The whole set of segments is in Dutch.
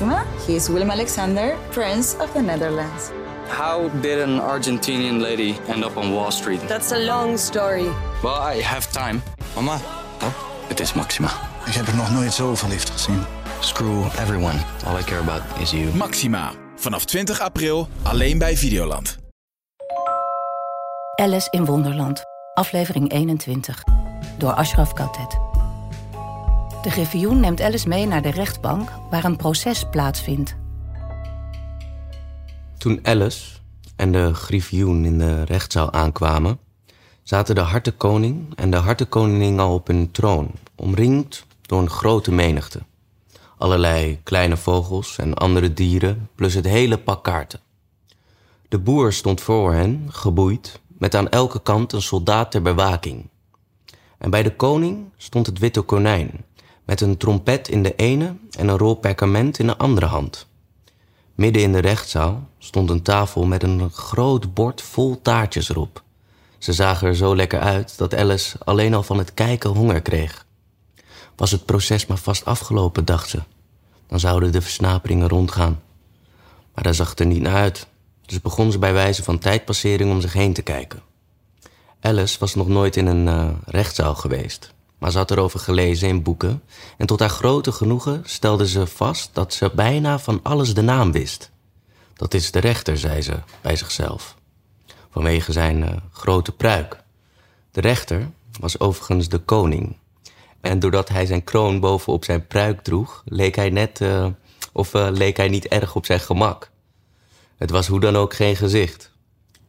Maxima. He is Willem Alexander, Prince of the Netherlands. How did an Argentinian lady end up on Wall Street? That's a long story. Well, I have time. Mama, Oh, het is Maxima. ik heb er nog nooit zo verliefd gezien. Screw everyone. All I care about is you. Maxima. Vanaf 20 april alleen bij Videoland. Alice in Wonderland, aflevering 21. Door Ashraf Kautet. De griffioen neemt Alice mee naar de rechtbank waar een proces plaatsvindt. Toen Alice en de griffioen in de rechtszaal aankwamen, zaten de hartenkoning en de hartenkoningin al op hun troon, omringd door een grote menigte. Allerlei kleine vogels en andere dieren, plus het hele pak kaarten. De boer stond voor hen, geboeid, met aan elke kant een soldaat ter bewaking. En bij de koning stond het witte konijn, met een trompet in de ene en een rol perkament in de andere hand. Midden in de rechtszaal stond een tafel met een groot bord vol taartjes erop. Ze zagen er zo lekker uit dat Alice alleen al van het kijken honger kreeg. Was het proces maar vast afgelopen, dacht ze. Dan zouden de versnaperingen rondgaan. Maar daar zag het er niet naar uit. Dus begon ze bij wijze van tijdpassering om zich heen te kijken. Alice was nog nooit in een eh, rechtszaal geweest. Maar ze had erover gelezen in boeken. En tot haar grote genoegen stelde ze vast dat ze bijna van alles de naam wist. Dat is de rechter, zei ze bij zichzelf. Vanwege zijn eh, grote pruik. De rechter was overigens de koning. En doordat hij zijn kroon bovenop zijn pruik droeg, leek hij net. eh, of eh, leek hij niet erg op zijn gemak. Het was hoe dan ook geen gezicht.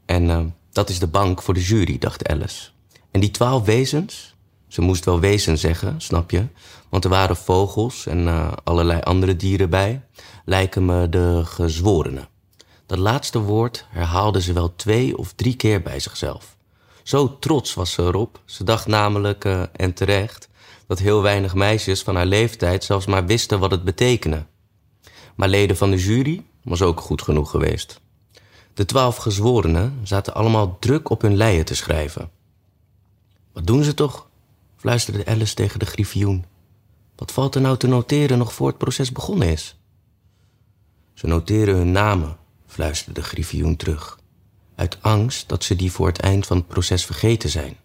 En dat is de bank voor de jury, dacht Alice. En die twaalf wezens, ze moest wel wezen zeggen, snap je? Want er waren vogels en eh, allerlei andere dieren bij, lijken me de gezworenen. Dat laatste woord herhaalde ze wel twee of drie keer bij zichzelf. Zo trots was ze erop. Ze dacht namelijk, eh, en terecht, dat heel weinig meisjes van haar leeftijd zelfs maar wisten wat het betekende. Maar leden van de jury was ook goed genoeg geweest. De twaalf gezworenen zaten allemaal druk op hun leien te schrijven. Wat doen ze toch? Fluisterde Alice tegen de griffioen. Wat valt er nou te noteren nog voor het proces begonnen is? Ze noteren hun namen, fluisterde de griffioen terug. Uit angst dat ze die voor het eind van het proces vergeten zijn.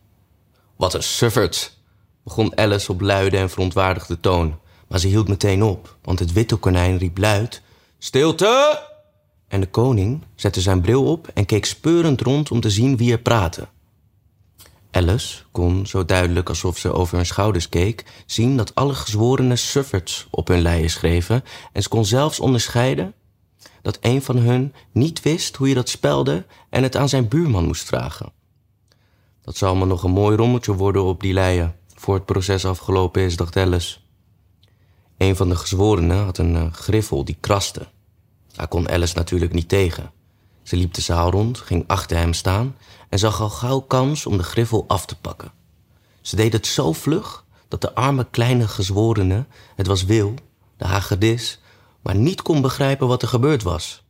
Wat een suffert, begon Alice op luide en verontwaardigde toon. Maar ze hield meteen op, want het witte konijn riep luid... Stilte! En de koning zette zijn bril op en keek speurend rond om te zien wie er praatte. Alice kon, zo duidelijk alsof ze over hun schouders keek, zien dat alle gezworenen sufferts op hun leien schreven en ze kon zelfs onderscheiden dat een van hun niet wist hoe je dat spelde en het aan zijn buurman moest vragen. Dat zal maar nog een mooi rommeltje worden op die leien voor het proces afgelopen is, dacht Alice. Een van de gezworenen had een eh, griffel die kraste. Daar kon Alice natuurlijk niet tegen. Ze liep de zaal rond, ging achter hem staan en zag al gauw kans om de griffel af te pakken. Ze deed het zo vlug dat de arme kleine gezworene, het was Wil, de hagedis, maar niet kon begrijpen wat er gebeurd was.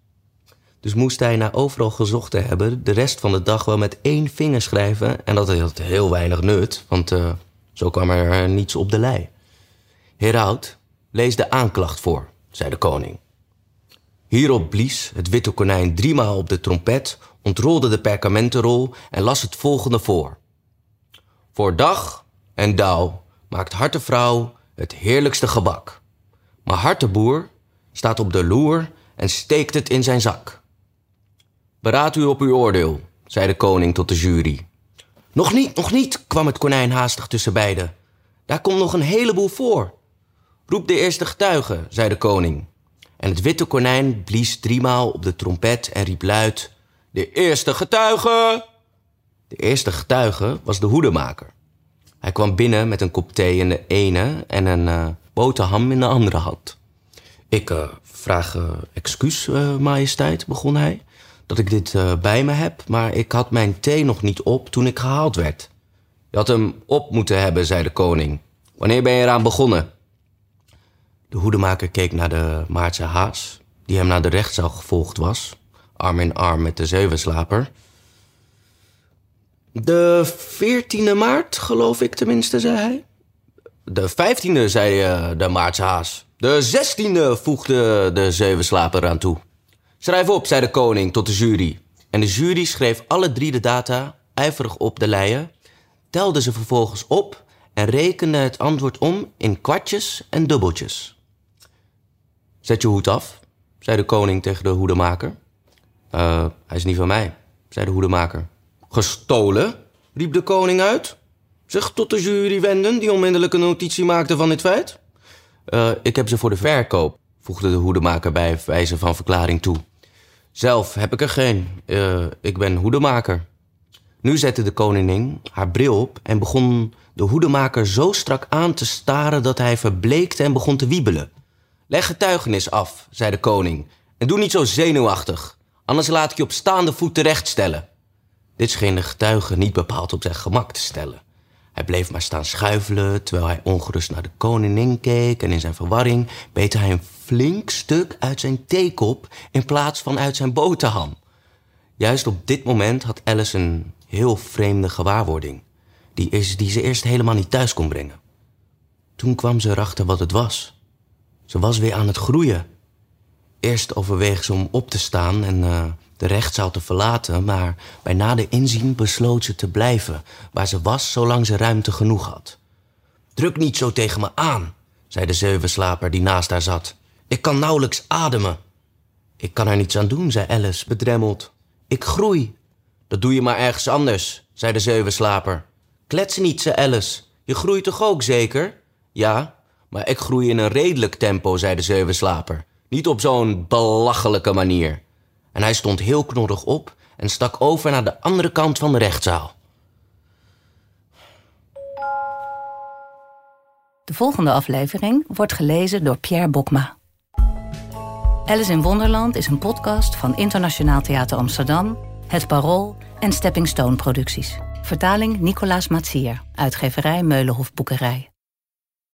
Dus moest hij na overal gezocht te hebben de rest van de dag wel met één vinger schrijven en dat had heel weinig nut, want eh, zo kwam er niets op de lei. Heraut, lees de aanklacht voor, zei de koning. Hierop blies het witte konijn driemaal op de trompet, ontrolde de perkamentenrol en las het volgende voor. Voor dag en dauw maakt hartevrouw het heerlijkste gebak. Maar harteboer staat op de loer en steekt het in zijn zak. Beraad u op uw oordeel, zei de koning tot de jury. Nog niet, nog niet, kwam het konijn haastig tussen beiden. Daar komt nog een heleboel voor. Roep de eerste getuige, zei de koning. En het witte konijn blies driemaal op de trompet en riep luid: De eerste getuige! De eerste getuige was de hoedemaker. Hij kwam binnen met een kop thee in de ene en een eh, boterham in de andere hand. Ik eh, vraag eh, excuus, majesteit, begon hij, dat ik dit bij me heb, maar ik had mijn thee nog niet op toen ik gehaald werd. Je had hem op moeten hebben, zei de koning. Wanneer ben je eraan begonnen? De hoedemaker keek naar de Maartse haas, die hem naar de rechtszaal gevolgd was, arm in arm met de zevenslaper. De 14e maart, geloof ik tenminste, zei hij. De 15e, zei eh, de Maartse haas. De zestiende, voegde de zevenslaper aan toe. Schrijf op, zei de koning tot de jury. En de jury schreef alle drie de data ijverig op de leien, telde ze vervolgens op en rekende het antwoord om in kwartjes en dubbeltjes. Zet je hoed af, zei de koning tegen de hoedemaker. Uh, hij is niet van mij, zei de hoedemaker. Gestolen? riep de koning uit. Zich tot de jury wenden, die onmiddellijk een notitie maakte van dit feit. Uh, ik heb ze voor de verkoop, voegde de hoedemaker bij wijze van verklaring toe. Zelf heb ik er geen. Uh, ik ben hoedemaker. Nu zette de koningin haar bril op en begon de hoedemaker zo strak aan te staren dat hij verbleekte en begon te wiebelen. Leg getuigenis af, zei de koning, en doe niet zo zenuwachtig, anders laat ik je op staande voet terechtstellen. Dit scheen de getuige niet bepaald op zijn gemak te stellen. Hij bleef maar staan schuifelen terwijl hij ongerust naar de koningin keek en in zijn verwarring beet hij een flink stuk uit zijn theekop in plaats van uit zijn boterham. Juist op dit moment had Alice een heel vreemde gewaarwording, die, is, die ze eerst helemaal niet thuis kon brengen. Toen kwam ze erachter wat het was. Ze was weer aan het groeien. Eerst overweeg ze om op te staan en uh, de rechtszaal te verlaten, maar bij nader inzien besloot ze te blijven waar ze was zolang ze ruimte genoeg had. Druk niet zo tegen me aan, zei de zevenslaper die naast haar zat. Ik kan nauwelijks ademen. Ik kan er niets aan doen, zei Alice, bedremmeld. Ik groei. Dat doe je maar ergens anders, zei de zevenslaper. Klets niet, zei Alice. Je groeit toch ook zeker? Ja, maar ik groei in een redelijk tempo, zei de zevenslaper. Niet op zo'n belachelijke manier. En hij stond heel knorrig op en stak over naar de andere kant van de rechtszaal. De volgende aflevering wordt gelezen door Pierre Bokma. Alice in Wonderland is een podcast van Internationaal Theater Amsterdam, Het Parool en Stepping Stone Producties. Vertaling Nicolaas Matsier, uitgeverij Meulenhof Boekerij.